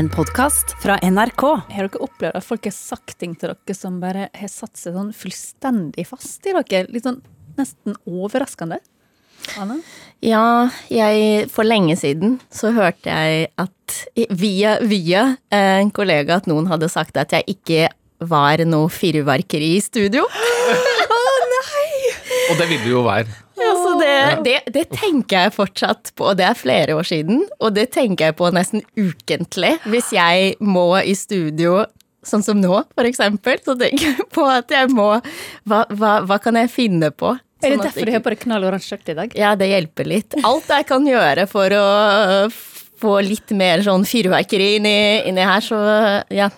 En podkast fra NRK. Har dere opplevd at folk har sagt ting til dere som bare har satt seg sånn fullstendig fast i dere? Litt sånn nesten overraskende? Anna? Ja, jeg For lenge siden så hørte jeg at via, via en kollega at noen hadde sagt at jeg ikke var noe fyrverkeri i studio. Å nei! Og det vil du jo være. Det, det, det tenker jeg fortsatt på, og det er flere år siden. Og det tenker jeg på nesten ukentlig hvis jeg må i studio sånn som nå, for eksempel. Så tenker jeg på at jeg må Hva, hva, hva kan jeg finne på? Er det Sånn derfor du har på deg knall oransje skjørt i dag? Ja, det hjelper litt. Alt jeg kan gjøre for å få litt mer sånn fyrverkeri inni, inni her, så ja.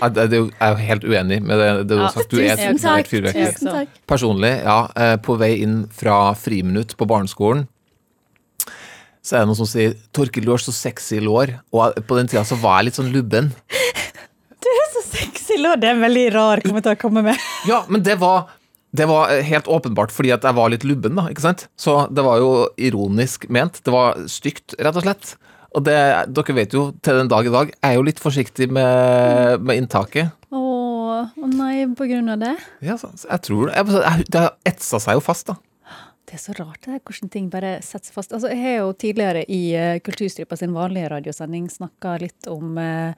Ja, det- det er jo- Jeg er jo helt uenig med det, det du Ja, har sagt. Du er et takk. fyrverkeri. Personlig, ja. eh, På vei inn fra friminutt på barneskolen, så er det noen som sier 'Torkil, du har så sexy lår'. Og på den tida så var jeg litt sånn lubben. Du er så Sexy lår, det er en veldig rar kommentar å komme med. Ja, men det var det var eh, helt åpenbart fordi at jeg var litt lubben, da. ikke sant? Så det var jo ironisk ment. Det var stygt, rett og slett. Og det, dere vet jo, til den dag i dag, jeg er jo litt forsiktig med, med inntaket. Å å nei, på grunn av det? Ja, jeg tror det. Jeg, jeg, det har etsa seg jo fast, da. Det er så rart det er hvordan ting bare setter seg fast. Altså, jeg har jo tidligere i uh, Kulturstripa sin vanlige radiosending snakka litt om eh,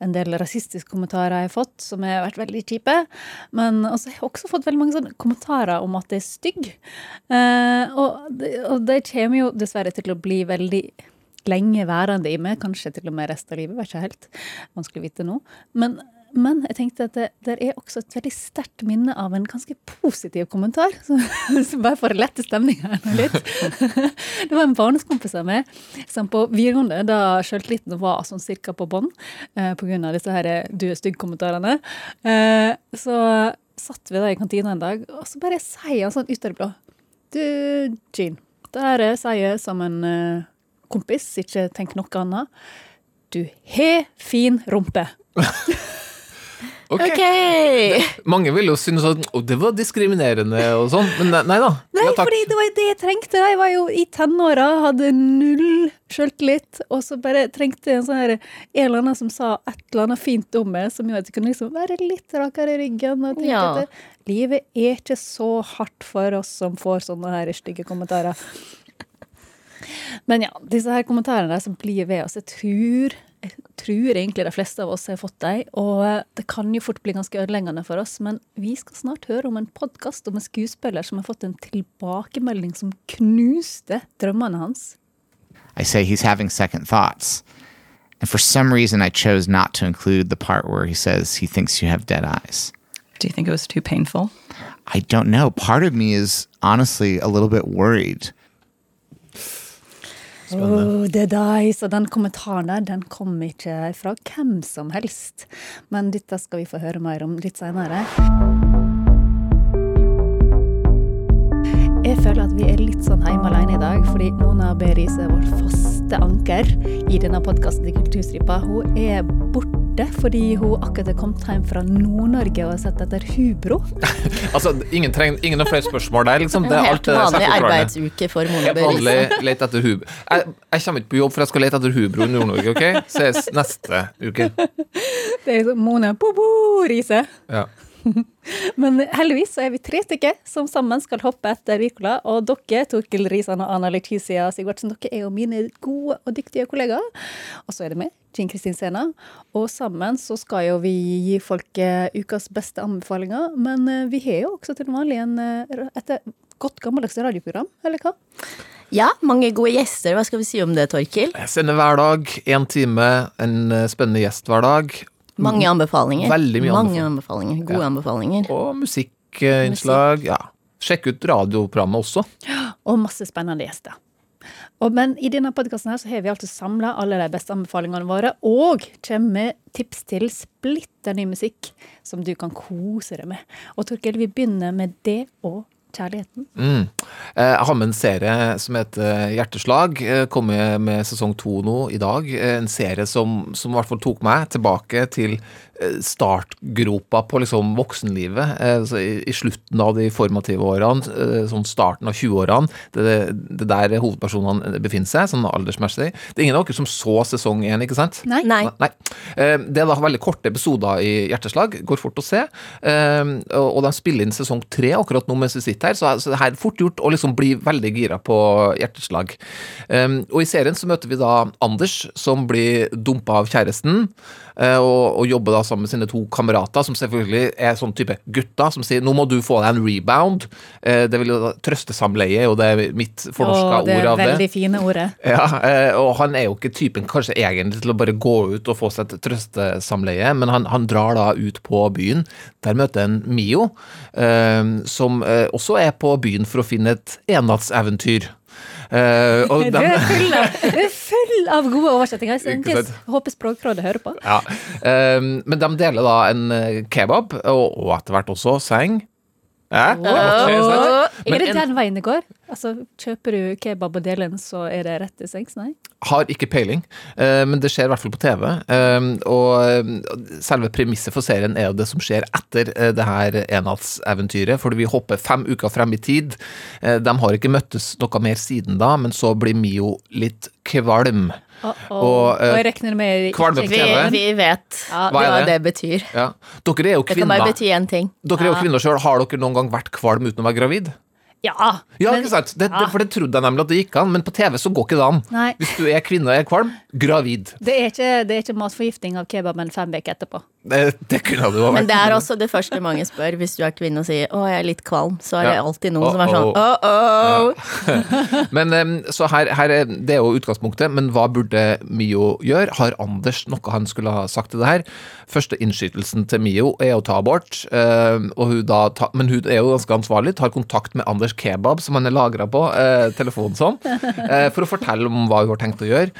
en del rasistiske kommentarer jeg har fått, som har vært veldig kjipe. Men jeg har også fått veldig mange sånne kommentarer om at det er stygg. Eh, og, det- og det kommer jo dessverre til å bli veldig lenge værende i meg, kanskje til og med resten av livet, vet ikke helt. Vanskelig å vite nå. Men, men jeg tenkte at det, det er også et veldig sterkt minne av en ganske positiv kommentar. Så, så bare for å lette stemninga litt. Det var en barneskompis av meg som på videregående, da sjøltilliten var sånn cirka på bånn eh, pga. disse her du er stygg-kommentarene, eh, så satt vi da i kantina en dag, og så bare sier han sånn ut av det blå Du, Jean, det her sier jeg som en eh, kompis, ikke tenk noe annet. Du har fin rumpe. Ok. Ok! Mange vil jo synes at «Å, det var diskriminerende og sånn, men nei, nei da. Nei, ja, fordi det var det jeg trengte. Jeg var jo i tenåra, hadde null sjøltillit, og så bare trengte jeg en sånn her En eller annen som sa et eller annet fint om meg, som gjorde at jeg kunne liksom være litt rakere i ryggen. Og tenke Ja. at livet er ikke så hardt for oss som får sånne her stygge kommentarer. Men ja, disse her kommentarene der som blir ved oss, jeg tror, jeg tror egentlig de fleste av oss har fått dem, og eh, det kan jo fort bli ganske ødeleggende for oss, men vi skal snart høre om en podkast om en skuespiller som har fått en tilbakemelding som knuste drømmene hans. I say he's having second thoughts. And for some reason, I chose not to include the part where he says he thinks you have dead eyes. Do you think it was too painful? I don't know. Part of me is honestly a little bit worried. Oh, det deg, så den kommentaren der, den kom ikke fra hvem som helst. Men dette skal vi få høre mer om litt senere. Jeg føler at vi er litt sånn hjemme alene i dag, fordi Mona B. Er vår faste anker i denne podkasten til Kulturstripa. Hun er borte fordi hun akkurat er kommet hjem fra Nord-Norge og har sett etter hubro. Altså, ingen, trenger, ingen har flere spørsmål der, liksom. Det er alt helt det vanlig selvforklarende. arbeidsuke for Mona Helt Berise. vanlig lete etter hubro. Jeg, jeg kommer ikke på jobb, for jeg skal lete etter hubro i Nord-Norge, OK? Ses neste uke. Det er liksom Mona Bobo-riset. Ja. Men heldigvis så er vi tre stykker som sammen skal hoppe etter Wirkola. Og dere, Torkil Risan og Anna Leticia Sigvartsen, dere er jo mine gode og dyktige kollegaer. Og så er det meg, Jean Kristin Sena. Og sammen så skal jo vi gi folk eh, ukas beste anbefalinger. Men eh, vi har jo også til vanlig en, eh, et godt gammeldags radioprogram, eller hva? Ja, mange gode gjester. Hva skal vi si om det, Torkil? Jeg sender hver dag, én time, en spennende gjest hver dag. Mange anbefalinger. Veldig mye Mange anbefalinger. Gode Ja. anbefalinger. Og musikkinnslag. Ja. Sjekk ut radioprogrammet også. og masse spennende gjester. Og, men i denne podkasten her så har vi altså samla alle de beste anbefalingene våre, og kommer med tips til splitter ny musikk som du kan kose deg med. Og Torkel, vi begynner med det å kjærligheten. Mm. Eh, Jeg har med en serie som heter Hjerteslag. eh, Kommer med sesong to nå i dag. Eh, En serie som, som i hvert fall tok meg tilbake til startgropa på liksom voksenlivet. Altså i, I slutten av de formative årene, sånn starten av 20-årene. Det, det der hovedpersonene befinner seg, sånn aldersmessig. Det er ingen av dere som så sesong én, ikke sant? Nei. Nei. Nei. Eh, Det er da veldig korte episoder i Hjerteslag. Går fort å se. Og de spiller inn sesong tre akkurat nå mens vi sitter her, så så det her er fort gjort å liksom bli veldig gira på Hjerteslag. Eh, Og i serien så møter vi da Anders, som blir dumpa av kjæresten, eh, og, og jobber da sammen med sine to kamerater, som selvfølgelig er sånn type gutter, som sier 'nå må du få deg en rebound'. Eh, Det vil jo da trøstesamleie, er jo det mitt fornorska Og det ord av det. veldig fine ordet. Ja, eh, og han er jo ikke typen kanskje egentlig til å bare gå ut og få seg et trøstesamleie, men han, han drar da ut på byen. Der møter han Mio, som eh, er på byen for å finne et ennattseventyr. Uh, og Du er full av, du er full av gode oversettinger. Så jeg håper Språkrådet hører på. ja, Um, men de deler da en eh, kebab, og, og etter hvert også seng. Eh? Oh. er det en- den veien det går? Altså, Kjøper du kebab og deler den, så er det rett til sengs? Nei? Har ikke peiling, eh, men det skjer i hvert fall på TV. eh, Og eh, selve premisset for serien er jo det som skjer etter det her ennattseventyret. For vi hopper fem uker frem i tid. De har ikke møttes noe mer siden da, men så blir Mio litt kvalm. Og, Og, eh, jeg regner med kvalme på Vi, TV. vi vet Ja, Hva det? det betyr. Ja. Dere er jo kvinner. Det kan bare bety én ting. Dere er jo kvinner sjøl. Har dere noen gang vært kvalm uten å være gravid? Ja! Ja, men- ikke sant? Det, ja. for det trodde jeg nemlig at det gikk an, men på TV så går ikke det an. Nei. Hvis du er kvinne og er kvalm, gravid. Det er ikke, det er ikke matforgifting av kebaben fem uker etterpå. Det, det kunne det jo vært. Men det er også det første mange spør hvis du er kvinne og sier 'å, jeg er litt kvalm'. Så er det alltid noen som er sånn 'å, oh, oh'. Ja. Men så her, her er, Det er jo utgangspunktet, men hva burde Mio gjøre? Har Anders noe han skulle ha sagt til det her? Første innskytelsen til Mio er å ta abort, hun ta, men hun er jo ganske ansvarlig, tar kontakt med Anders Kebab, som han er lagra på, eh, telefonen sånn, eh, for å fortelle om hva hun har tenkt å gjøre.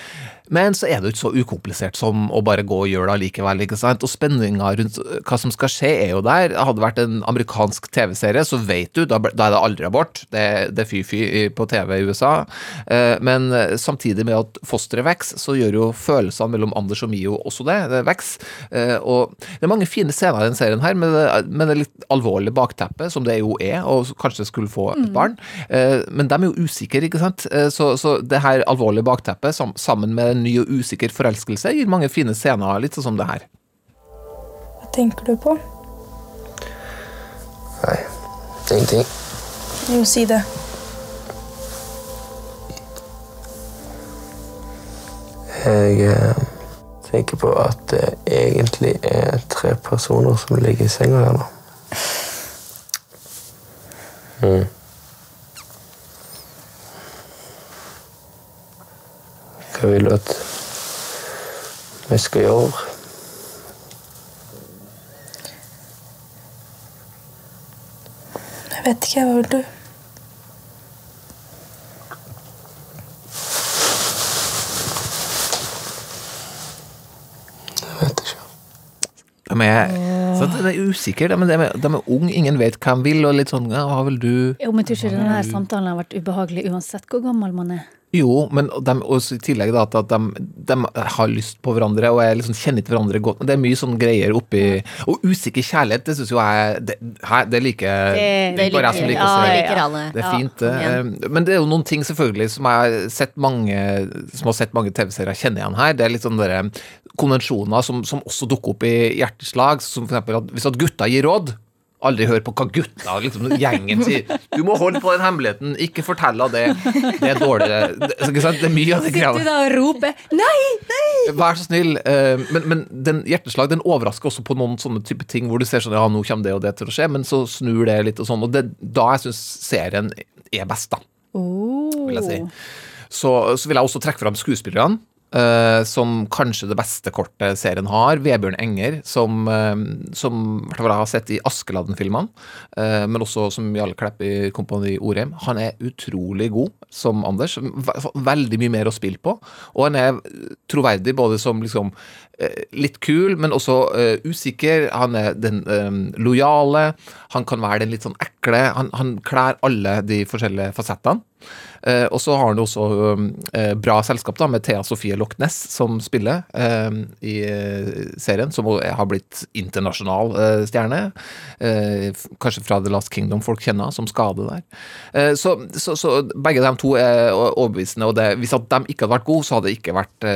Men så er det jo ikke så ukomplisert som å bare gå og gjøre det allikevel. ikke sant? Og spenninga rundt hva som skal skje, er jo der. Hadde det vært en amerikansk TV-serie, så vet du, da, da er det aldri abort. Det, det er fy-fy på TV i USA. Eh, Men eh, samtidig med at fosteret vokser, så gjør jo følelsene mellom Anders og Mio også det. Det vokser. Eh, Og det er mange fine scener i den serien her, med det, med det litt alvorlige bakteppet, som det jo er, og kanskje skulle få et barn. Eh, Men de er jo usikre, ikke sant. Så, så det her alvorlige bakteppet, sammen med en ny og usikker forelskelse, gir mange fine scener, litt sånn som det her. Hva tenker du på? Nei, ingenting. Jo, si det. Jeg eh, tenker på at det egentlig er tre personer som ligger i senga her nå. Mm. Hva vil du at vi skal gjøre? Jeg vet ikke, hva vil du? De er, så de er usikre, de, de, er- de er unge, ingen vet hva de vil, og litt sånn ja, hva vil du? Jo, men tror ikke denne samtalen har vært ubehagelig uansett hvor gammel man er. Jo, men de, i tillegg da, at de, de har lyst på hverandre og er liksom kjenner ikke hverandre godt. Det er mye sånn greier oppi Og usikker kjærlighet, det syns jo jeg Det, det liker Det- bare jeg som liker å se. Det ja. liker alle. Det er fint, det. kom Eh, Men det er jo noen ting selvfølgelig som jeg har sett mange Som har sett mange TV-serier kjenne igjen her. Det er litt sånn der konvensjoner som, som også dukker opp i hjerteslag. Som for eksempel at hvis at gutta gir råd Aldri hør på hva gutta liksom, gjengen sier. Du må holde på den hemmeligheten, ikke fortelle det. Det er dårlig. Det, det er mye av det greia. Sitter du da og roper 'nei, nei'? Vær så snill. eh, Men, men den hjerteslag den overrasker også på noen sånne type ting hvor du ser sånn ja, nå kommer det og det til å skje, men så snur det litt og sånn. Og det da jeg syns serien er best, da. vil jeg si. Så, så vil jeg også trekke fram skuespillerne. Eh, som kanskje det beste kortet serien har. Vebjørn Enger, som, uh, som jeg har sett i Askeladden-filmene, uh, men også som Jarle Klepp i Kompani Orheim. Han er utrolig god som Anders. Veldig mye mer å spille på. Og han er troverdig både som liksom litt kul, men også uh, usikker. Han er den eh, lojale. Han kan være den litt sånn ekle. Han, han klær alle de forskjellige fasettene. Uh, og så har han også også uh, bra selskap da, med Thea Sofie Loch Ness som spiller eh, i eh, serien, som har blitt internasjonal eh, stjerne. Eh, kanskje fra The Last Kingdom folk kjenner, som skade der. Så, så, så begge de to er overbevisende, og det, hvis at de ikke hadde vært gode, så hadde det ikke vært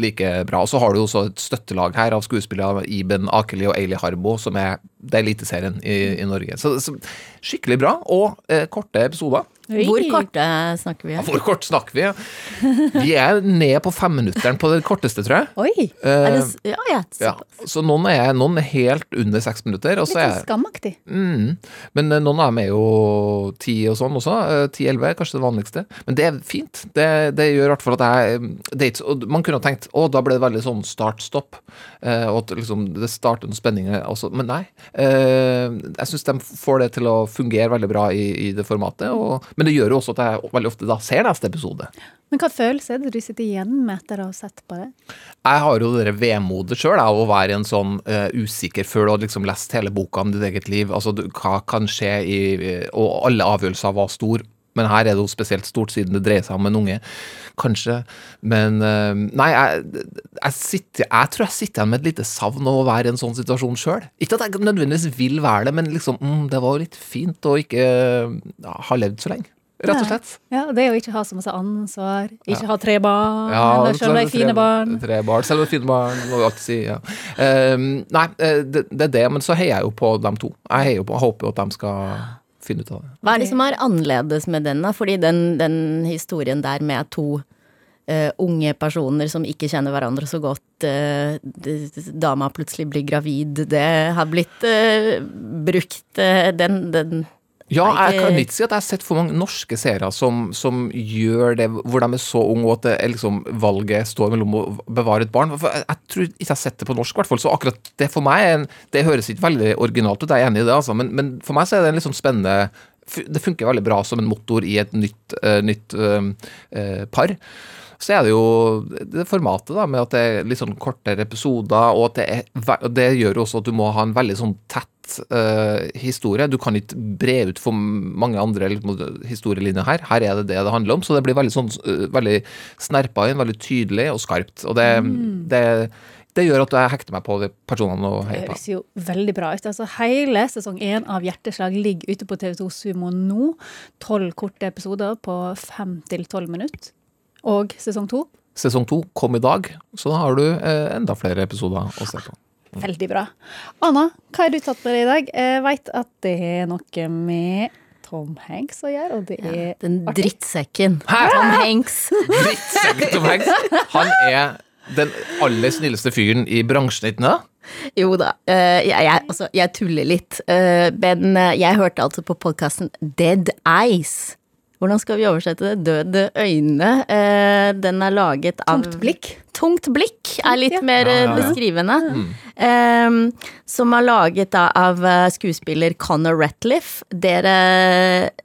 like bra. Og så har du også et støttelag her av skuespillere, Iben Akeli og Eili Harbo, som er det er Eliteserien i, i Norge. Så, så skikkelig bra, og korte episoder. Hvor korte snakker vi? Ja, Hvor kort snakker vi? Vi er ned på femminutteren på det korteste, tror jeg. Oi! Er det, Eh, ja, ja, ja. Så noen er, noen er helt under seks minutter. Og Litt så sånn er, skamaktig. mm, men eh, noen av dem er jo ti og sånn også. Eh, Ti-elleve er kanskje det vanligste. Men det er fint. Det, det gjør i hvert fall at jeg eh, det er ikke, og Man kunne ha tenkt å, da ble det veldig sånn start-stopp. eh, og at liksom, det starter noen spenninger også. Men nei. eh, jeg syns de får det til å fungere veldig bra i, i det formatet. Og, men det gjør jo også at jeg veldig ofte da ser neste episode. Men hva følelse er det du sitter igjen med etter å ha sett på det? Jeg har jo det vemodet sjøl å være en sånn uh, usikker før du har liksom lest hele boka om ditt eget liv. Altså du, hva kan skje i Og alle avgjørelser var store. Men her er det jo spesielt stort siden det dreier seg om en unge. Kanskje. Men eh, Nei, jeg, jeg, sitter, jeg tror jeg sitter igjen med et lite savn av å være i en sånn situasjon sjøl. Ikke at jeg nødvendigvis vil være det, men liksom mm, Det var jo litt fint å ikke ja, ha levd så lenge. Rett og slett. Ja, Det å ikke ha så masse ansvar, ikke ha tre barn, Ja, eller selv om de er fine barn. Tre barn, selv om det er fine barn, må vi alltid si. Ja. Um, nei, eh, det, det er det, men så heier jeg jo på dem to. Jeg på, jeg håper jo at de skal finne ut av det. Hva er det som er annerledes med den, da? Fordi den, den historien der med to uh, unge personer som ikke kjenner hverandre så godt, d- dama plutselig blir gravid, det har blitt uh, brukt, den, den Ja, jeg kan ikke si at jeg har sett for mange norske seere som, som gjør det, hvor de er så unge, og at det liksom valget står mellom å bevare et barn. Jeg, jeg tror ikke jeg har sett det på norsk, i hvert fall. Så akkurat det for meg Det høres ikke veldig originalt ut, jeg er enig i det, altså, men, men for meg så er det en litt sånn spennende Det funker veldig bra som en motor i et nytt, uh, nytt uh, eh, par. Så er det jo det formatet da, med at det er litt sånn kortere episoder, og at det, er, det gjør også at du må ha en veldig sånn tett eh, historie. Du kan ikke bre ut for mange andre historielinjer her. Her er det det det handler om, så det blir veldig sånn uh, veldig snerpa inn, veldig tydelig og skarpt. Og det, det, det gjør at jeg hekter meg på de personene og Det heier på. høres jo veldig bra ut. Altså, hele sesong én av Hjerteslag ligger ute på TV2 Sumo nå. Tolv korte episoder på fem til tolv minutter. Og sesong to Sesong to kom i dag, så da har du eh, enda flere episoder å se på. Veldig bra. Anna, hva har du tatt med deg i dag? Jeg veit at det er noe med Tom Hanks å gjøre, og det er Den artig. drittsekken. Hæ? Tom Hanks. Drittsekken Tom Hanks! Han er den aller snilleste fyren i bransjen, ikke sant? Jo da, eh, jeg, jeg, altså, jeg tuller litt. eh, men eh, jeg hørte altså på podkasten Dead Eyes. Hvordan skal vi oversette det? Døde øyne. Eh, den er laget av Tungt blikk. Tungt blikk er litt ja. mer Ja, ja, ja. beskrivende. Eh, som er laget da av eh, skuespiller Conor Ratliff. Dere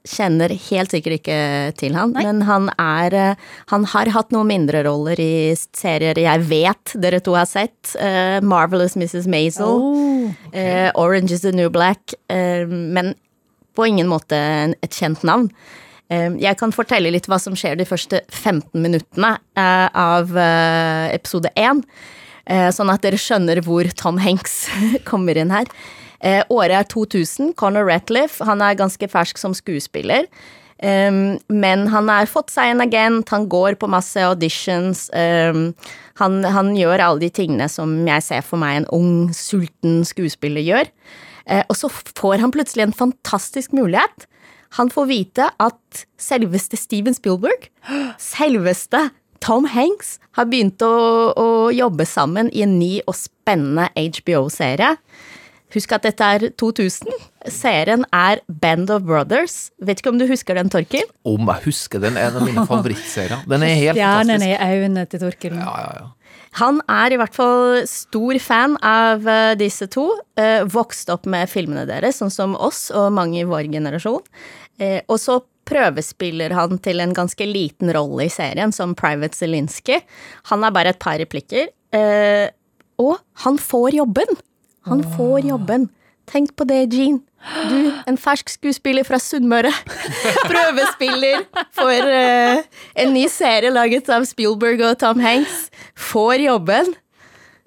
kjenner helt sikkert ikke til han, men han er eh, Han har hatt noen mindre roller i serier jeg vet dere to har sett. Eh, Marvelous Mrs. Maisel. Oh, Eh, Orange is the New Black, eh, men på ingen måte et kjent navn. Jeg kan fortelle litt hva som skjer de første 15 minuttene eh, av eh, episode 1, eh, sånn at dere skjønner hvor Tom Hanks kommer inn her. Året er 2000. Conor Ratliff han er ganske fersk som skuespiller. Men han har fått seg en agent, han går på masse auditions. Han, han gjør alle de tingene som jeg ser for meg en ung, sulten skuespiller gjør. Og så får han plutselig en fantastisk mulighet. Han får vite at selveste Steven Spielberg, selveste Tom Hanks, har begynt å, å jobbe sammen i en ny og spennende HBO-serie. Husk at dette er 2000. Serien er Band of Brothers. Vet ikke om du husker den, Torkil? Om jeg husker den, er en av mine favorittserier. Den er helt Stjernen fantastisk. i øynene til Torkil. Ja, ja, ja. Han er i hvert fall stor fan av eh, disse to. eh, vokst opp med filmene deres, sånn som oss og mange i vår generasjon. Eh, og så prøvespiller han til en ganske liten rolle i serien, som Private Zelinsky. Han er bare et par replikker. eh, og han får jobben! Han får jobben. Tenk på det, Jean. Du, en fersk skuespiller fra Sunnmøre. Prøvespiller for uh, en ny serie laget av Spielberg og Tom Hanks. Får jobben.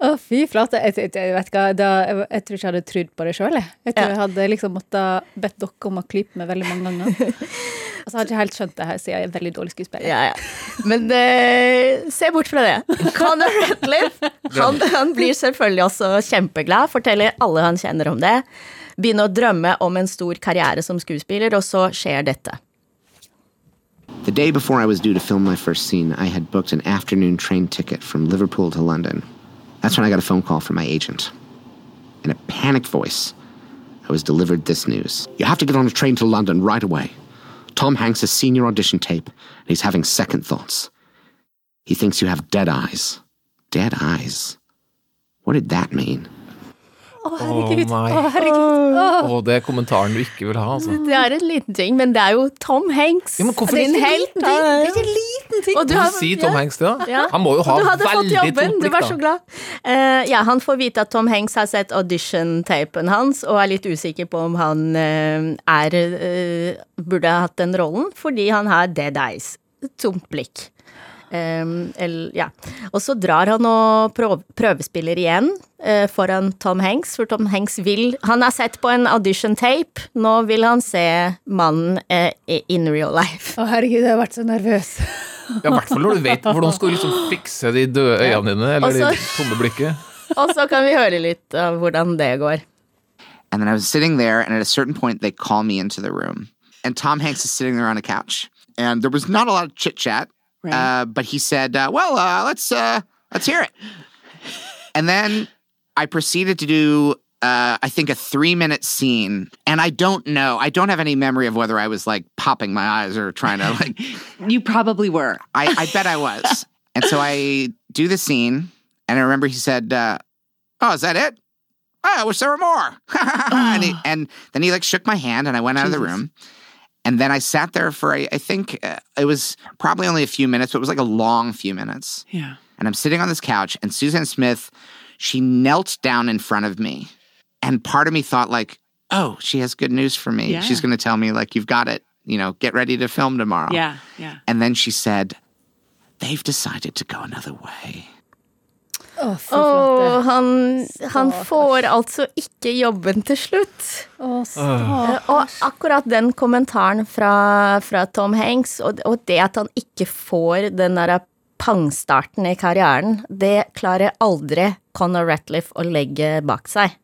Å, fy flate. Jeg, jeg, jeg, vet hva, da, jeg, jeg tror ikke jeg hadde trodd på det sjøl. Jeg. tror Ja. jeg hadde liksom måttet bedt dere om å klype meg veldig mange ganger. Og har ikke helt skjønt det her, siden jeg er veldig dårlig skuespiller. Ja, ja. Men eh, se bort fra det. Conor Ratliff han, han blir selvfølgelig også kjempeglad, forteller alle han kjenner om det. Begynner å drømme om en stor karriere som skuespiller, og så skjer dette. The day before I was due to film my first scene, I had booked an afternoon train ticket from Liverpool to London. That's when I got a phone call from my agent. In a panicked voice, I was delivered this news You have to get on a train to London right away. Tom Hanks your audition tape, and he's having second thoughts. He thinks you have dead eyes. Dead eyes? What did that mean? Å, herregud. Å, oh, herregud. Oh. Det er kommentaren du ikke vil ha, altså. Det er en liten ting, men det er jo Tom Hanks. Ja, men hvorfor- Det er ikke helt. Det er ikke en liten ting. Og du Hvorfor har- sier Tom ja. Hanks det, da? Ja. Han må jo ha du hadde fått da. jobben, du var så glad. Uh, ja, han får vite at Tom Hanks har sett audition-tapen hans, og er litt usikker på om han uh, er uh, Burde ha hatt den rollen, fordi han har dead eyes. Tomt blikk. Um, eller, ja. Og så drar han og prøv, prøvespiller igjen uh, foran Tom Hanks, for Tom Hanks vil Han har sett på en audition-tape, nå vil han se mannen uh, in real life. Å, herregud, jeg har vært så nervøs. Ja, I hvert fall når du vet hvordan skal du liksom fikse de døde øynene dine, eller Også, de tomme blikket. Og så kan vi høre litt av hvordan det går. And then I was sitting there, and at a certain point, they call me into the room. And Tom Hanks is sitting there on a couch. And there was not a lot of chit chat, uh, but he said, uh, "Well, uh, let's uh, let's hear it." And then I proceeded to do, uh, I think, a three minute scene. And I don't know, I don't have any memory of whether I was like popping my eyes or trying to like. You probably were. I, I bet I was. And so I do the scene, and I remember he said, uh, "Oh, is that it? Oh, I wish there were more." and, he, and then he like shook my hand, and I went out of the room. And then I sat there for I, I think uh, it was probably only a few minutes, but it was like a long few minutes. Yeah. And I'm sitting on this couch, and Suzanne Smith, she knelt down in front of me, and part of me thought like, "Oh, she has good news for me. Yeah. She's going to tell me like you've got it. You know, get ready to film tomorrow." Yeah. Yeah. And then she said, They've decided to go another way. Å, oh, Og han, han får altså ikke jobben til slutt. Å, stakkars. Og akkurat den kommentaren fra, fra Tom Hanks, og, og det at han ikke får den der pangstarten i karrieren, det klarer aldri Conor Ratliff å legge bak seg.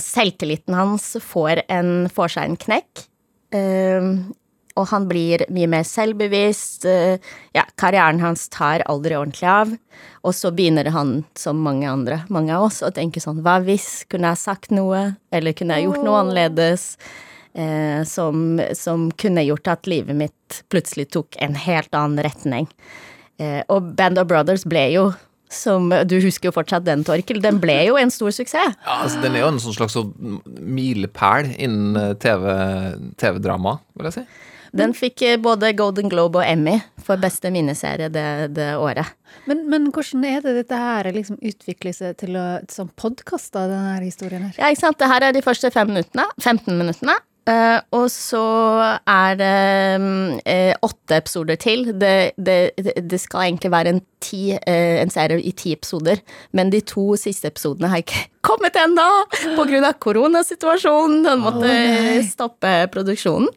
Selvtilliten hans får, en, får seg en knekk. eh, og han blir mye mer selvbevisst. eh, ja, karrieren hans tar aldri ordentlig av. Og så begynner han, som mange andre, mange av oss, å tenke sånn Hva hvis? Kunne jeg sagt noe? Eller kunne jeg gjort noe annerledes? Eh, som, som kunne gjort at livet mitt plutselig tok en helt annen retning. Eh, og Band of Brothers ble jo, som du husker jo fortsatt den, Torkel, den ble jo en stor suksess. Ja, altså, den er jo en sånn slags sånn milepæl innen TV-drama, TV-drama, vil jeg si. Den fikk eh, både Golden Globe og Emmy for beste miniserie det, det året. Men, men hvordan er det dette her liksom utvikler seg til å, som podkast, denne historien her? Ja, ikke sant. Det her er de første fem minuttene, 15 minuttene. Eh, og så er det um, åtte episoder til. Det, det, det skal egentlig være en, ti, uh, en serie i ti episoder, men de to siste episodene har ikke kommet ennå pga. koronasituasjonen. Den måtte stoppe produksjonen.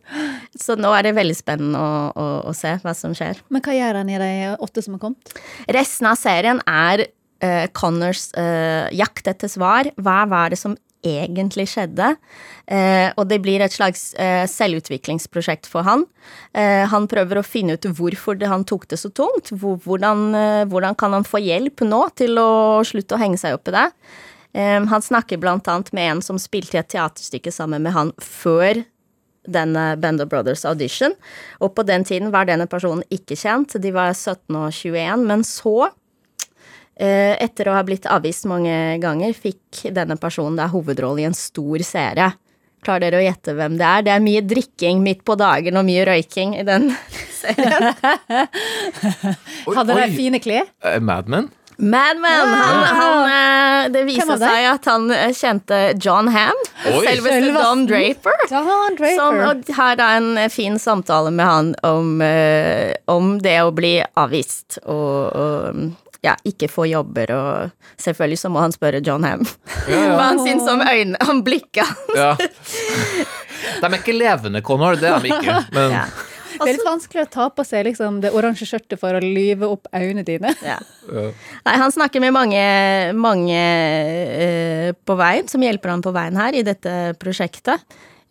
Så nå er det veldig spennende å, å, å se hva som skjer. Men hva gjør han i de åtte som har kommet? Resten av serien er uh, Connors jakt etter svar. Hva var det som egentlig skjedde? Eh, og det blir et slags eh, selvutviklingsprosjekt for han. Eh, han prøver å finne ut hvorfor det, han tok det så tungt. Hvor, hvordan, eh, hvordan kan han få hjelp nå til å slutte å henge seg opp i det? Um, han snakker blant annet med en som spilte i et teaterstykke sammen med han før denne Bender Brothers audition. Og på den tiden var denne personen ikke kjent. De var 17 og 21. Men så, eh, etter å ha blitt avvist mange ganger, fikk denne personen da hovedrollen i en stor serie. Klarer dere å gjette hvem det er? Det er mye drikking midt på dagen og mye røyking i den serien. Hadde de fine klær? Uh, Mad Men? Madman! Han, han, eh, det viser det? seg at han eh, kjente John Ham. Selveste. Don Draper. Don Draper. Som, og har da en eh, fin samtale med han om, eh, om det å bli avvist og, og ja, ikke få jobber, og selvfølgelig så må han spørre John Ham hva han syns om øynene, om blikket hans. Ja. De er ikke levende, Connor, det er de ikke. Men Ja. det er litt vanskelig å ta på seg liksom, det oransje skjørtet for å lyve opp øynene dine. Ja. Ja. Nei, han snakker med mange, mange uh, på veien, som hjelper han på veien her i dette prosjektet.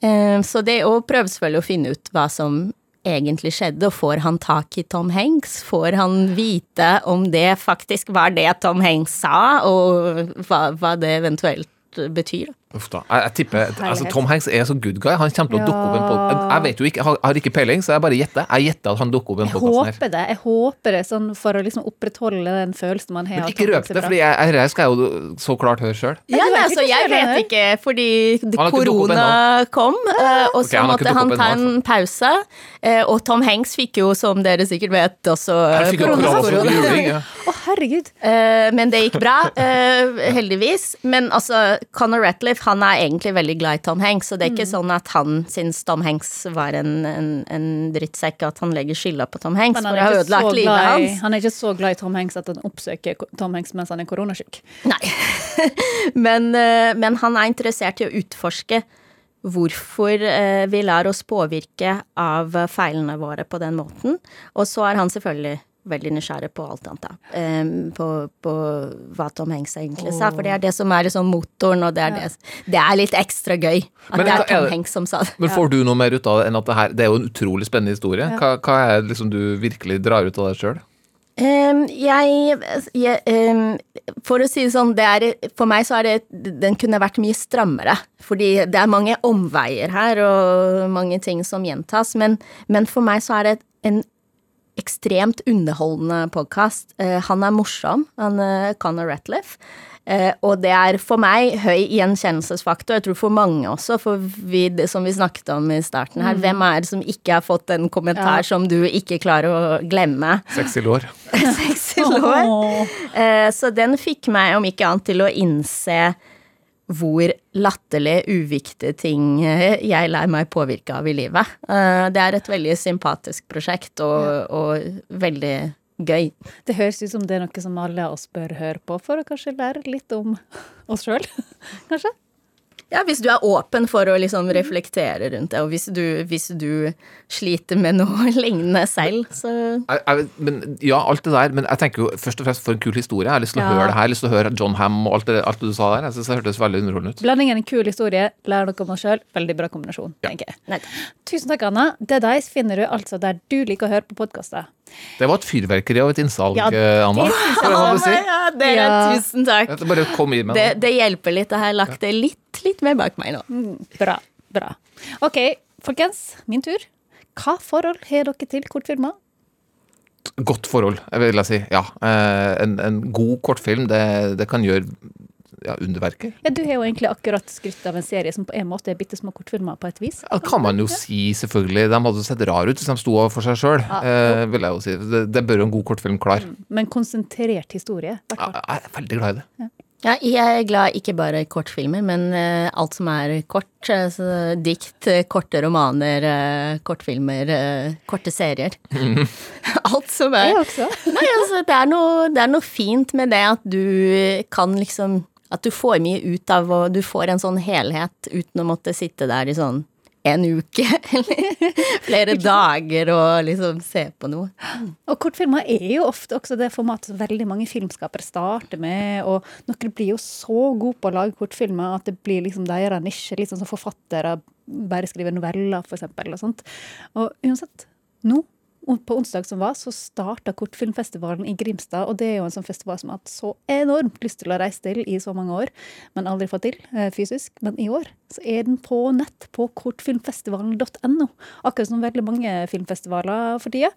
Uh, så det å prøve selvfølgelig å finne ut hva som egentlig skjedde, og får han tak i Tom Hanks? Får han vite om det faktisk var det Tom Hanks sa, og hva, hva det eventuelt betyr? Uff da. Jeg, jeg tipper altså, Tom Hanks er så good guy. Han kommer til å dukke opp en podkast. Jeg vet jo ikke, jeg har, jeg har ikke peiling, så jeg bare gjetter. Jeg gjetter at han dukker opp en Jeg podkast her. håper det, jeg håper det, sånn for å liksom opprettholde den følelsen man har. Men ikke røp det, for dette jeg, jeg, jeg jo så klart høre sjøl. Ja, nei, altså, jeg vet ikke, fordi korona kom, eh, og så har måtte han ta en pause. eh, Og Tom Hanks fikk jo, som dere sikkert vet, også korona. Å, herregud. Eh, Men det gikk bra, eh, heldigvis. Men altså, Conor Ratliff han er egentlig veldig glad i Tom Hanks, og det er ikke Mm. sånn at han syns Tom Hanks var en, en, en drittsekk, at han legger skylda på Tom Hanks for å ha ødelagt livet i, hans. han er ikke så glad i Tom Hanks at han oppsøker Tom Hanks mens han er koronasyk. Nei. men, eh, men han er interessert i å utforske hvorfor eh, vi lar oss påvirke av feilene våre på den måten. Og så er han selvfølgelig veldig nysgjerrig på alt annet, da. Um, på, på hva Tom Hanks egentlig sa, for det er det som er liksom motoren, og det er, det, det er litt ekstra gøy at Men det er Tom Hanks som sa det. Men får du noe mer ut av det enn at det her Det er jo en utrolig spennende historie. Hva, hva er det liksom du virkelig drar ut av det sjøl? Um, jeg, jeg um, For å si det sånn, det er, for meg så er det Den kunne vært mye strammere. Fordi det er mange omveier her, og mange ting som gjentas. Men, men for meg så er det en ekstremt underholdende podkast. han er morsom, han er Conor Ratliff. Eh, og det er for meg høy gjenkjennelsesfaktor, jeg tror for mange også, for vi, det som vi snakket om i starten her, hvem er det som ikke har fått en kommentar Ja. som du ikke klarer å glemme? Sexy lår. Sexy lår. Eh, så den fikk meg, om ikke annet, til å innse hvor latterlig uviktige ting eh, jeg lar meg påvirke av i livet. Eh, det er et veldig sympatisk prosjekt, og, og veldig gøy. Det høres ut som det er noe som alle oss bør høre på, for å kanskje lære litt om oss sjøl. Kanskje? Ja, hvis du er åpen for å liksom reflektere rundt det, og hvis du, hvis du sliter med noe lignende selv, så Jeg, jeg, men, ja, alt det der, men jeg tenker jo først og fremst for en kul historie. Jeg har lyst til å Ja. høre det her, jeg har lyst til å høre John Ham og alt det, alt det du sa der. Jeg synes det hørtes veldig underholdende ut. Blandingen en kul historie, lærer noe om oss sjøl. Veldig bra kombinasjon, tenker jeg. Nei. Tusen takk, Anna. The Dice finner du altså der du liker å høre på podkaster. Det var et fyrverkeri av et innsalg, Ja, eh, Anna. det si? Ja, dere, Ja. tusen takk. Det bare kom i med Det, det hjelper litt. Jeg har lagt det litt, litt mer bak meg nå. Bra. Bra. OK, folkens. Min tur. Hva forhold har dere til kortfilmer? Godt forhold, vil jeg si. Ja. Eh, En, en god kortfilm, det, det kan gjøre ja, underverker. Ja, Du har jo egentlig akkurat skrytt av en serie som på en måte er bitte små kortfilmer på et vis. Ja, kan man jo si, selvfølgelig. De hadde sett rare ut hvis de sto for seg sjøl, eh, vil jeg jo si. Det, det bør jo en god kortfilm klare. Men konsentrert historie. i hvert Ja. Jeg er veldig glad i det. Ja, jeg er glad ikke bare i kortfilmer, men uh, alt som er kort. Uh, dikt, uh, korte romaner, kortfilmer, korte serier. alt som er Jeg også. Nei, altså, det er, noe, det er noe fint med det at du kan liksom At du får mye ut av og du får en sånn helhet uten å måtte sitte der i sånn en uke eller flere dager og liksom se på noe. Og kortfilmer er jo ofte også det formatet som veldig mange filmskapere starter med, og noen blir jo så gode på å lage kortfilmer at det blir liksom deres nisje, Liksom som forfattere bare skriver noveller, for eksempel, og sånt. Og uansett, nå på onsdag som var, så starta Kortfilmfestivalen i Grimstad. Og det er jo en sånn festival som har hatt så enormt lyst til å reise til i så mange år, men aldri fått til eh, fysisk. Men i år så er den på nett på kortfilmfestivalen.no. Akkurat som veldig mange filmfestivaler for tida.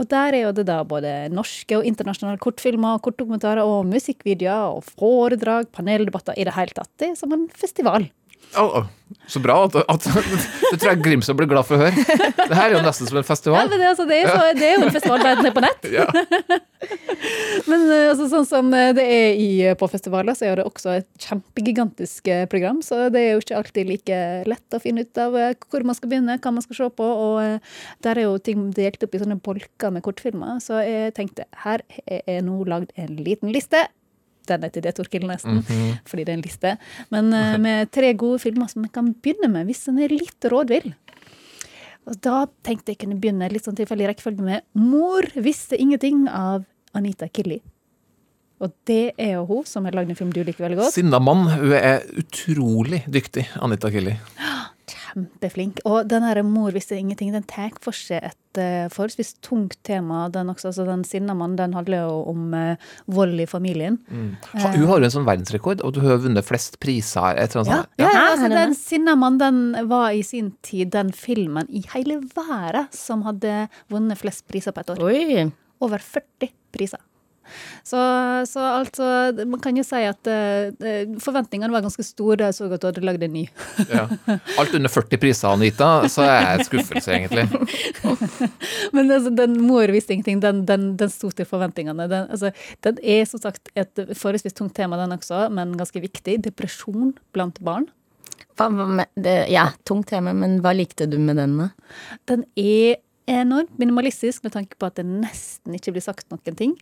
Og der er jo det da både norske og internasjonale kortfilmer, kortdokumentarer og musikkvideoer og foredrag, paneldebatter i det hele tatt. Det er som en festival. Å, oh. så bra. At, at, det tror jeg Grimstad blir glad for å høre. Det her er jo nesten som en Ja, festival. men det, altså, det, er så, det er jo en festival der den er på nett. Ja. Men eh, altså, sånn som eh, det er i, på festivaler, så er det også et kjempegigantisk eh, program. Så det er jo ikke alltid like lett å finne ut av eh, hvor man skal begynne, hva man skal se på. Og eh, der er jo ting delt opp i sånne bolker med kortfilmer. Så jeg tenkte her er nå lagd en liten liste. Den er til det, Torkild, nesten, fordi det er en liste. Men uh, med tre gode filmer som en kan begynne med, hvis en er litt rådvill. Og da tenkte jeg kunne begynne litt sånn tilfeldig rekkefølge med 'Mor visste ingenting' av Anita Killi. Og det er jo hun som har lagd en film du liker veldig godt. Sinna mann. Hun er utrolig dyktig, Anita Killi. Kjempeflink. Og den her 'Mor visste ingenting' den tar for seg et uh, forholdsvis tungt tema. Den også, altså den sinna mannen den handler jo om uh, vold i familien. Ha, hun har jo en sånn verdensrekord, og du har vunnet flest priser. Et eller annet Ja, sånt. ja, ja, Ja, altså Den sinna mannen den var i sin tid den filmen i hele verden som hadde vunnet flest priser på et år. Oi. over 40 priser. Så, så altså, man kan jo si at eh, forventningene var ganske store da jeg så at du hadde lagd en ny. Ja. Alt under 40 priser, Anita, så er jeg en skuffelse, egentlig. Men altså, den mor visste ingenting, den, den, den sto til forventningene. Den, altså, den er som sagt et forholdsvis tungt tema, den også, men ganske viktig. Depresjon blant barn. Hva, hva med det, ja, tungt tema, men hva likte du med den, da? Den er enormt minimalistisk med tanke på at det nesten ikke blir sagt noen ting.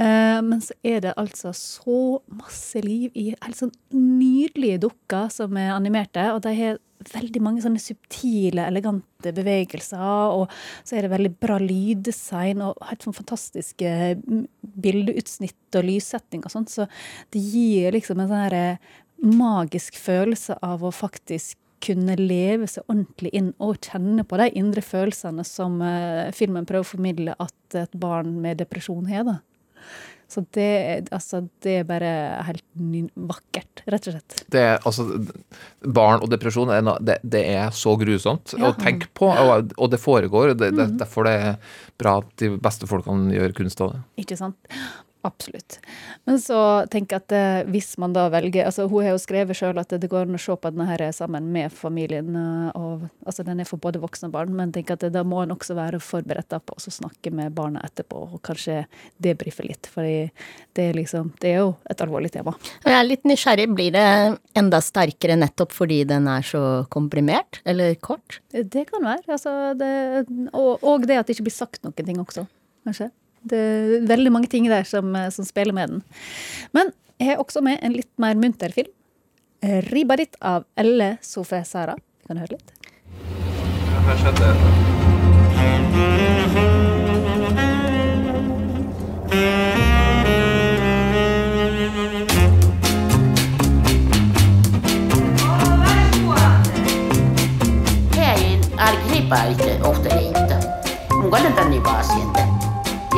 Eh, men så er det altså så masse liv i helt sånn nydelige dukker som er animerte. Og de har veldig mange sånne subtile, elegante bevegelser. Og så er det veldig bra lyddesign og helt sånn fantastiske mm, bildeutsnitt og lyssetting og sånt. Så det gir liksom en sånn eh, magisk følelse av å faktisk kunne leve seg ordentlig inn og kjenne på de indre følelsene som uh, filmen prøver å formidle at et barn med depresjon har. da. Så det, altså, det er bare helt vakkert, rett og slett. Det er, altså, barn og depresjon er, det, det er så grusomt Ja. å tenke på, og, og det foregår. Det, mm. derfor det er bra at de beste folkene gjør kunst av det. Ikke sant? Absolutt. Men så tenker jeg at eh, hvis man da velger altså Hun har jo skrevet sjøl at det går an å se på denne her sammen med familien. eh, Og, altså Den er for både voksne og barn, men tenker at det, da må en også være forberedt på å snakke med barna etterpå og kanskje debrife litt. For det liksom, det er jo et alvorlig tema. Jeg er litt nysgjerrig. Blir det enda sterkere nettopp fordi den er så komprimert? Eller kort? Det kan være. Altså det, og, og det at det ikke blir sagt noen ting også, kanskje. Det er veldig mange ting der som, eh, som spiller med den. Men jeg har også med en litt mer munter film. Eh, 'Ribaditt' av Elle Sofie Sara. Kan du høre litt? Häin Agrippa itse ohteleita. Mun kallen tänne vaasiente.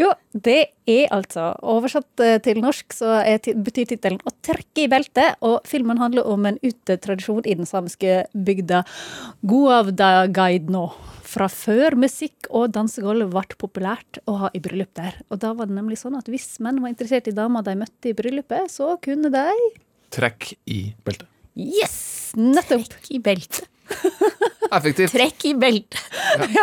Jo, det er altså Oversatt eh, til norsk så betyr tittelen 'Å trekke i beltet'. Og filmen handler om en utetradisjon i den samiske bygda Guavdagaidno. Fra før musikk og dansegulv ble populært å ha i bryllup der. Og da var det nemlig sånn at hvis menn var interessert i dama de møtte i bryllupet, så kunne de Trekk i beltet. Yes! Nettopp! Trekk i beltet. Effektivt. Trekk i beltet.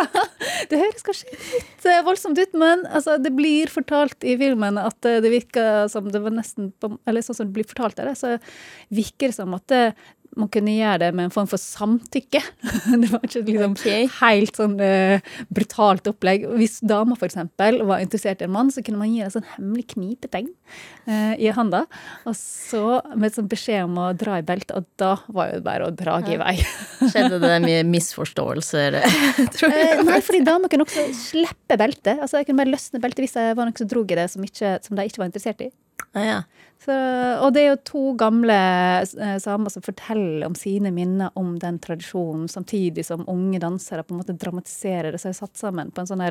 Det høres kanskje litt eh, voldsomt ut, men altså, det blir fortalt i filmen at eh, det virker som det var nesten Eller sånn som det blir fortalt der, så virker det som at det, man kunne gjøre det med en form for samtykke. Det var ikke liksom okay. helt sånn uh, brutalt opplegg. Hvis dama eksempel var interessert i en mann, så kunne man gi en sånn hemmelig knipetegn uh, i handa. Og så med sånn beskjed om å dra i beltet, og da var jo det bare å drage i vei. Skjedde det mye misforståelser, tror jeg? Uh, nei, fordi dama kunne også slippe beltet. Altså, jeg kunne bare løsne beltet hvis det var noen som drog i det som, ikke, som de ikke var interessert i. Ah, ja. Så, og det er jo to gamle eh, samer som forteller om sine minner om den tradisjonen, samtidig som unge dansere på en måte dramatiserer det. Så er satt sammen på en sånn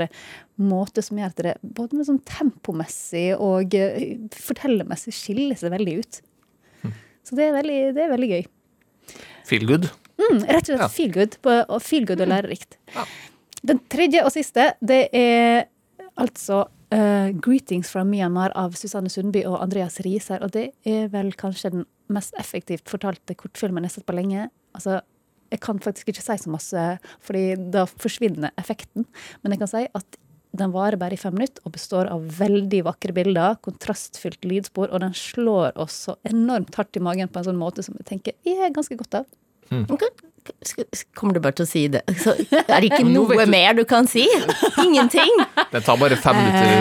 måte som gjør at det både med sånn tempomessig og eh, fortellermessig skiller seg veldig ut. Så det er veldig, det er veldig gøy. Feel good. Mm, rett og slett Ja. feel good, og feel good og lærerikt. Den tredje og siste, det er altså eh, 'Greetings from Myanmar' av Susanne Sundby og Andreas Riiser. Og det er vel kanskje den mest effektivt fortalte kortfilmen jeg har sett på lenge. Altså, jeg kan faktisk ikke si så masse, fordi da forsvinner effekten. Men jeg kan si at den varer bare i fem minutter og består av veldig vakre bilder, kontrastfylt lydspor, og den slår oss så enormt hardt i magen på en sånn måte som jeg tenker jeg er ganske godt av. Skal- Kommer du bare til å si det? Så er det ikke noe du- mer du kan si? Ingenting? Det tar bare fem minutter,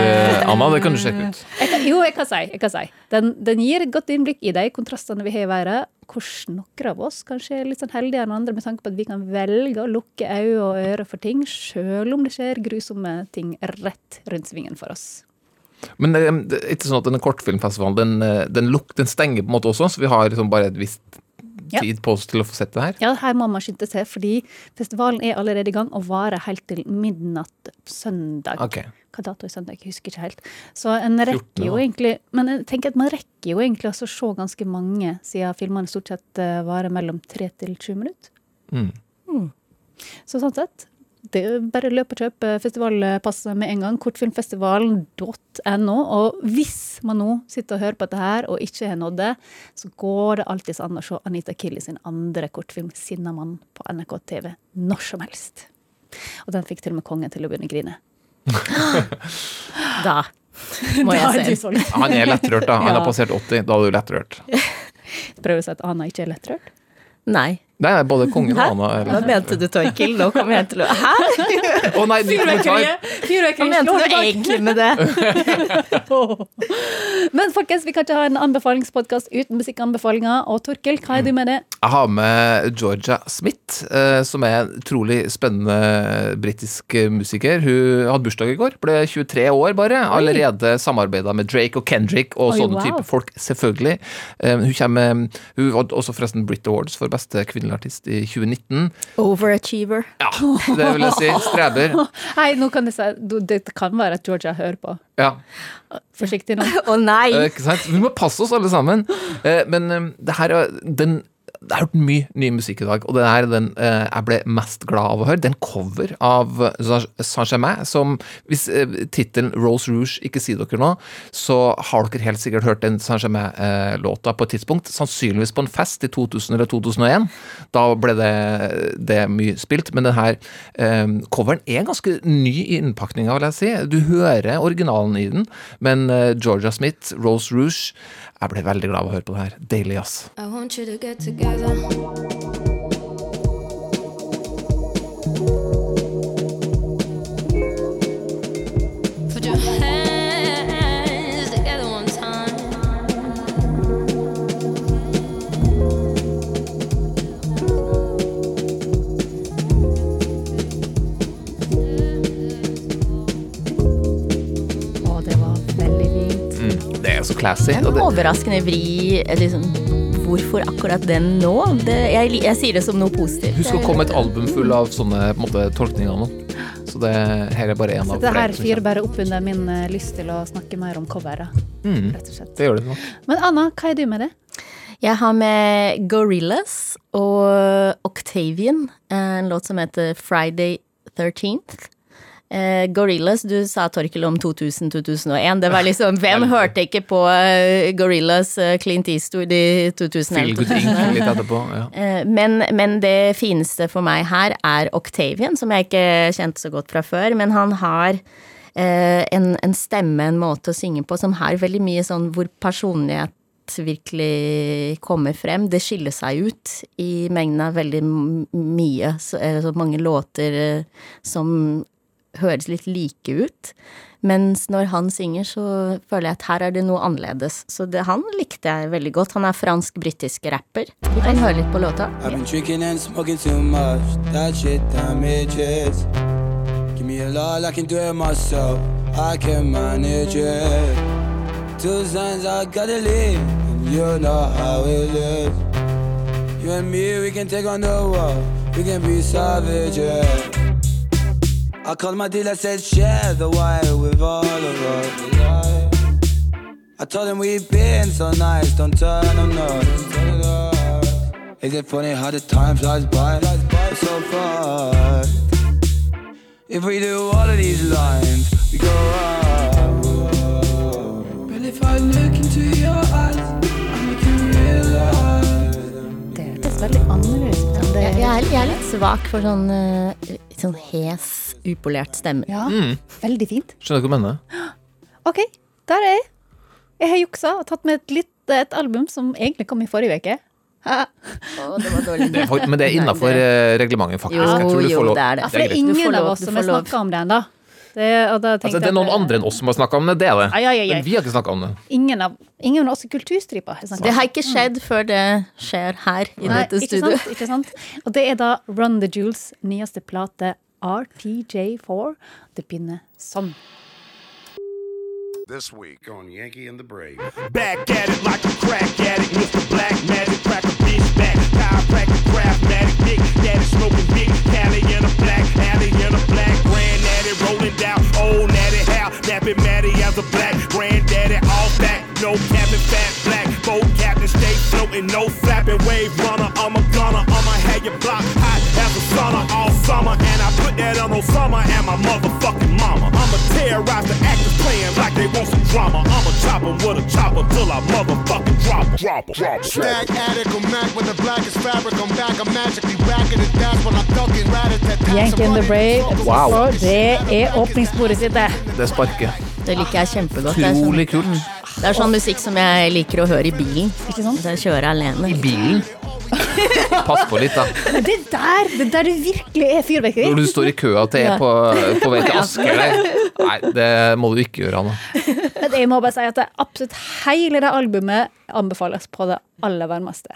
eh, Anna. Det kan du sjekke ut. Jeg kan, jo, jeg kan si. Jeg kan si. Den, den gir et godt innblikk i de kontrastene vi har i været. Hvordan noen av oss kanskje er litt sånn heldigere enn andre med tanke på at vi kan velge å lukke øyne og ører for ting, sjøl om det skjer grusomme ting rett rundt svingen for oss. Men det, det er ikke sånn at denne kortfilmfestivalen den, eh, den, luk, den stenger på en måte også, så vi har liksom bare et visst. Tid på oss til å få sett det her. Ja, her må man skynde seg, fordi festivalen er allerede i gang og varer helt til midnatt søndag. Okay. Hva dato er søndag? Jeg husker ikke helt. Så en 14. rekker jo egentlig Men jeg tenker at man rekker jo egentlig å se ganske mange, siden filmene stort sett eh, varer mellom tre til 20 minutter. Mm. Så sånn sett, det er bare løp og kjøp festivalpasset med en gang. Kortfilmfestivalen.no. Og hvis man nå sitter og hører på dette her og ikke har nådd det, så går det alltids an å se Anita Killi sin andre kortfilm 'Sinnamann' på NRK TV når som helst. Og den fikk til og med kongen til å begynne å grine. Da må Da jeg se. Han er lettrørt, da. Han Ja. har passert 80. Da er du lettrørt. Prøver å si at Anna ikke er lettrørt. Nei. Nei, nei, både kongen og Anna Hva mente du, Torkil? Nå kommer jeg til å Hæ? Å nei, ny kommentar! Hva mente du egentlig med det? Men folkens, vi kan ikke ha en anbefalingspodkast uten musikkanbefalinger. Og Torkel, hva er du med det? Jeg har med Georgia Smith, eh, som er en utrolig spennende britisk musiker. Hun hadde bursdag i går, ble 23 år bare. Allerede samarbeida med Drake og Kendrick og Oi, sånne wow. type folk, selvfølgelig. Eh, Hun kommer Hun var også forresten Brit Awards for beste kvinnelige artist i 2019. Overachiever. Ja, det vil jeg si. Streber. Nei, nå kan jeg si du- Det kan være at Georgia hører på. Ja. Forsiktig nå. Å nei! Eh, Ikke sant? Vi må passe oss alle sammen. Eh, Men eh, det her er den jeg har hørt mye ny musikk i dag, og det er den eh, jeg ble mest glad av å høre. Det er en cover av Saint-Germain, som hvis eh, tittelen Rose Rouge ikke sier dere noe, så har dere helt sikkert hørt den Saint-Germain-låta på et tidspunkt. Sannsynligvis på en fest i 2000 eller 2001. Da ble det, det mye spilt. Men denne eh, coveren er ganske ny i innpakninga, vil jeg si. Du hører originalen i den, men eh, Georgia Smith, Rose Rouge Jeg ble veldig glad av å høre på det her. Deilig, ass. I you. Mm, det er. En Og det, overraskende vri. Liksom, hvorfor akkurat den nå? Det, jeg, jeg sier det som noe positivt. husk å komme et album full av sånne på måte, tolkninger nå. Så det her er bare en av av det her flere fyrer bare opp under min eh, lyst til å snakke mer om coveret, Mm, rett og slett. det gjør det nok. Men Anna, hva er du med det? Jeg har med Gorillas og Octavian, en låt som heter Friday 13th. Eh, Gorillas, du sa Torkel om 2000-2001. Det var liksom Hvem hørte ikke på uh, Gorillas, uh, Clint Eastwood i 2011? good ink litt etterpå. Ja. Eh, Men, men det fineste for meg her er Octavian, som jeg ikke kjente så godt fra før. Men han har eh, en, en stemme, en måte å synge på, som har veldig mye sånn hvor personlighet virkelig kommer frem. Det skiller seg ut i mengden av veldig mye, så, eh, så mange låter eh, som høres litt like ut. Mens når han synger, så føler jeg at her er det noe annerledes. Så det, han likte jeg veldig godt. Han er fransk-britisk rapper. Vi kan høre litt på låta. I've I can do it. I can manage it. Two signs I gotta leave, and you know how it is. You and me, we can take on the world. We can be savages. I called my dealer, said share the wire with all of us. I told him we've been so nice, don't turn on us. Is it funny how the time flies by? It's so fast. If we do all of these lines, we go up. But if I look into your eyes, I make you realize. Det hørtes veldig annerledes ut enn det Jeg, jeg, er, jeg er litt svak for sånn, eh, sånn hes, upolert stemme. Ja, Mm. veldig fint. Skjønner du hva jeg mener? Ok, der er jeg. Jeg har juksa og tatt med et, litt, et album som egentlig kom i forrige uke. oh, det var dårlig. Det er, men det er innafor det- reglementet, faktisk. Jo, jeg tror du jo, får lov. det er det. Ja, for det er ingen lov, av oss som har snakka om det ennå. Det, og da Altså, det er noen andre enn oss som har snakka om det, det er det. Ai, ai, ai. Men vi har ikke snakka om det. Ingen av, ingen av oss i Kulturstripa har Det om har ikke skjedd før det skjer her i Nei, dette ikke sant, ikke sant? Og det er da Run the Jewels nyeste plate RTJ4. Det begynner sånn. This week on Yankee and the Brave. Back at it like a crack addict, Mr. Black Magic, crack a bitch back. Chiropractic, craftmatic, dick, daddy smoking dick, Cali in a black alley in a black granddaddy rolling down old natty how napping Matty as a black granddaddy all back, no cabin fat black, boat captain stay floating, no flapping wave runner. I'm a gunner, I'ma have your block hot as a sauna all summer, and I put that on Osama and my motherfucking mama. I'ma terrorize the actors playing like they want some drama. I'ma chop 'em with a chopper till I motherfucking drop 'em. Drop 'em. Drop 'em. Stack addict on Mac when the blackest fabric. I'm back, I'm magically racking it. That's when I'm ducking right at that Yankee and the Brave. Wow. Og det er åpningssporet sitt, det. Det sparker. Det liker jeg kjempegodt. Utrolig kult. Det er sånn musikk som jeg liker å høre i bilen. Ikke sant? Hvis jeg kjører alene. I bilen. Pass på litt, da. Det der, det der det virkelig er fyrverkeri. Når du står i køa til Ja. på, på vei til Asker. Nei, det må du ikke gjøre, Anna. Men jeg må bare si at det absolutt hele det albumet anbefales på det aller varmeste.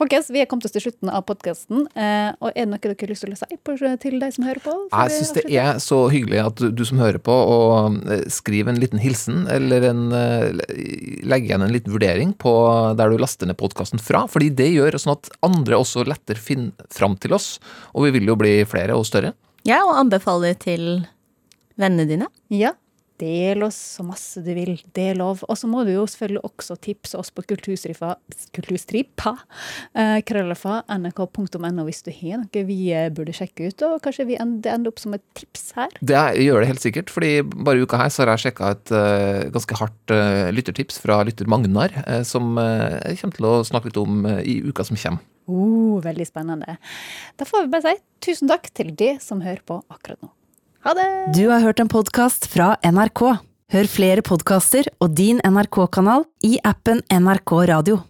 Folkens, vi er kommet oss til slutten av podkasten. Eh, og er det noe dere har lyst til å si på, til de som hører på? Jeg syns det er så hyggelig at du, du som hører på, og eh, skriver en liten hilsen, eller en, eh, legger igjen en liten vurdering på der du laster ned podkasten fra. Fordi det gjør sånn at andre også lettere finner fram til oss. Og vi vil jo bli flere og større. Ja, og anbefaler til vennene dine. Ja. Del oss så masse du vil. Det er lov. Og så må du jo selvfølgelig også tipse oss på kulturstripa, kulturstripa eh, nrk.no hvis du har noe vi eh, burde sjekke ut. Og kanskje vi end- det ender opp som et tips her. Det gjør det helt sikkert, fordi bare i uka her så har jeg sjekka et uh, ganske hardt uh, lyttertips fra lytter Magnar, uh, som jeg kommer til å snakke litt om i uka som kommer. Oh, veldig spennende. Da får vi bare si tusen takk til de som hører på akkurat nå. Ha det! Du har hørt en podkast fra NRK. Hør flere podkaster og din NRK-kanal i appen NRK Radio.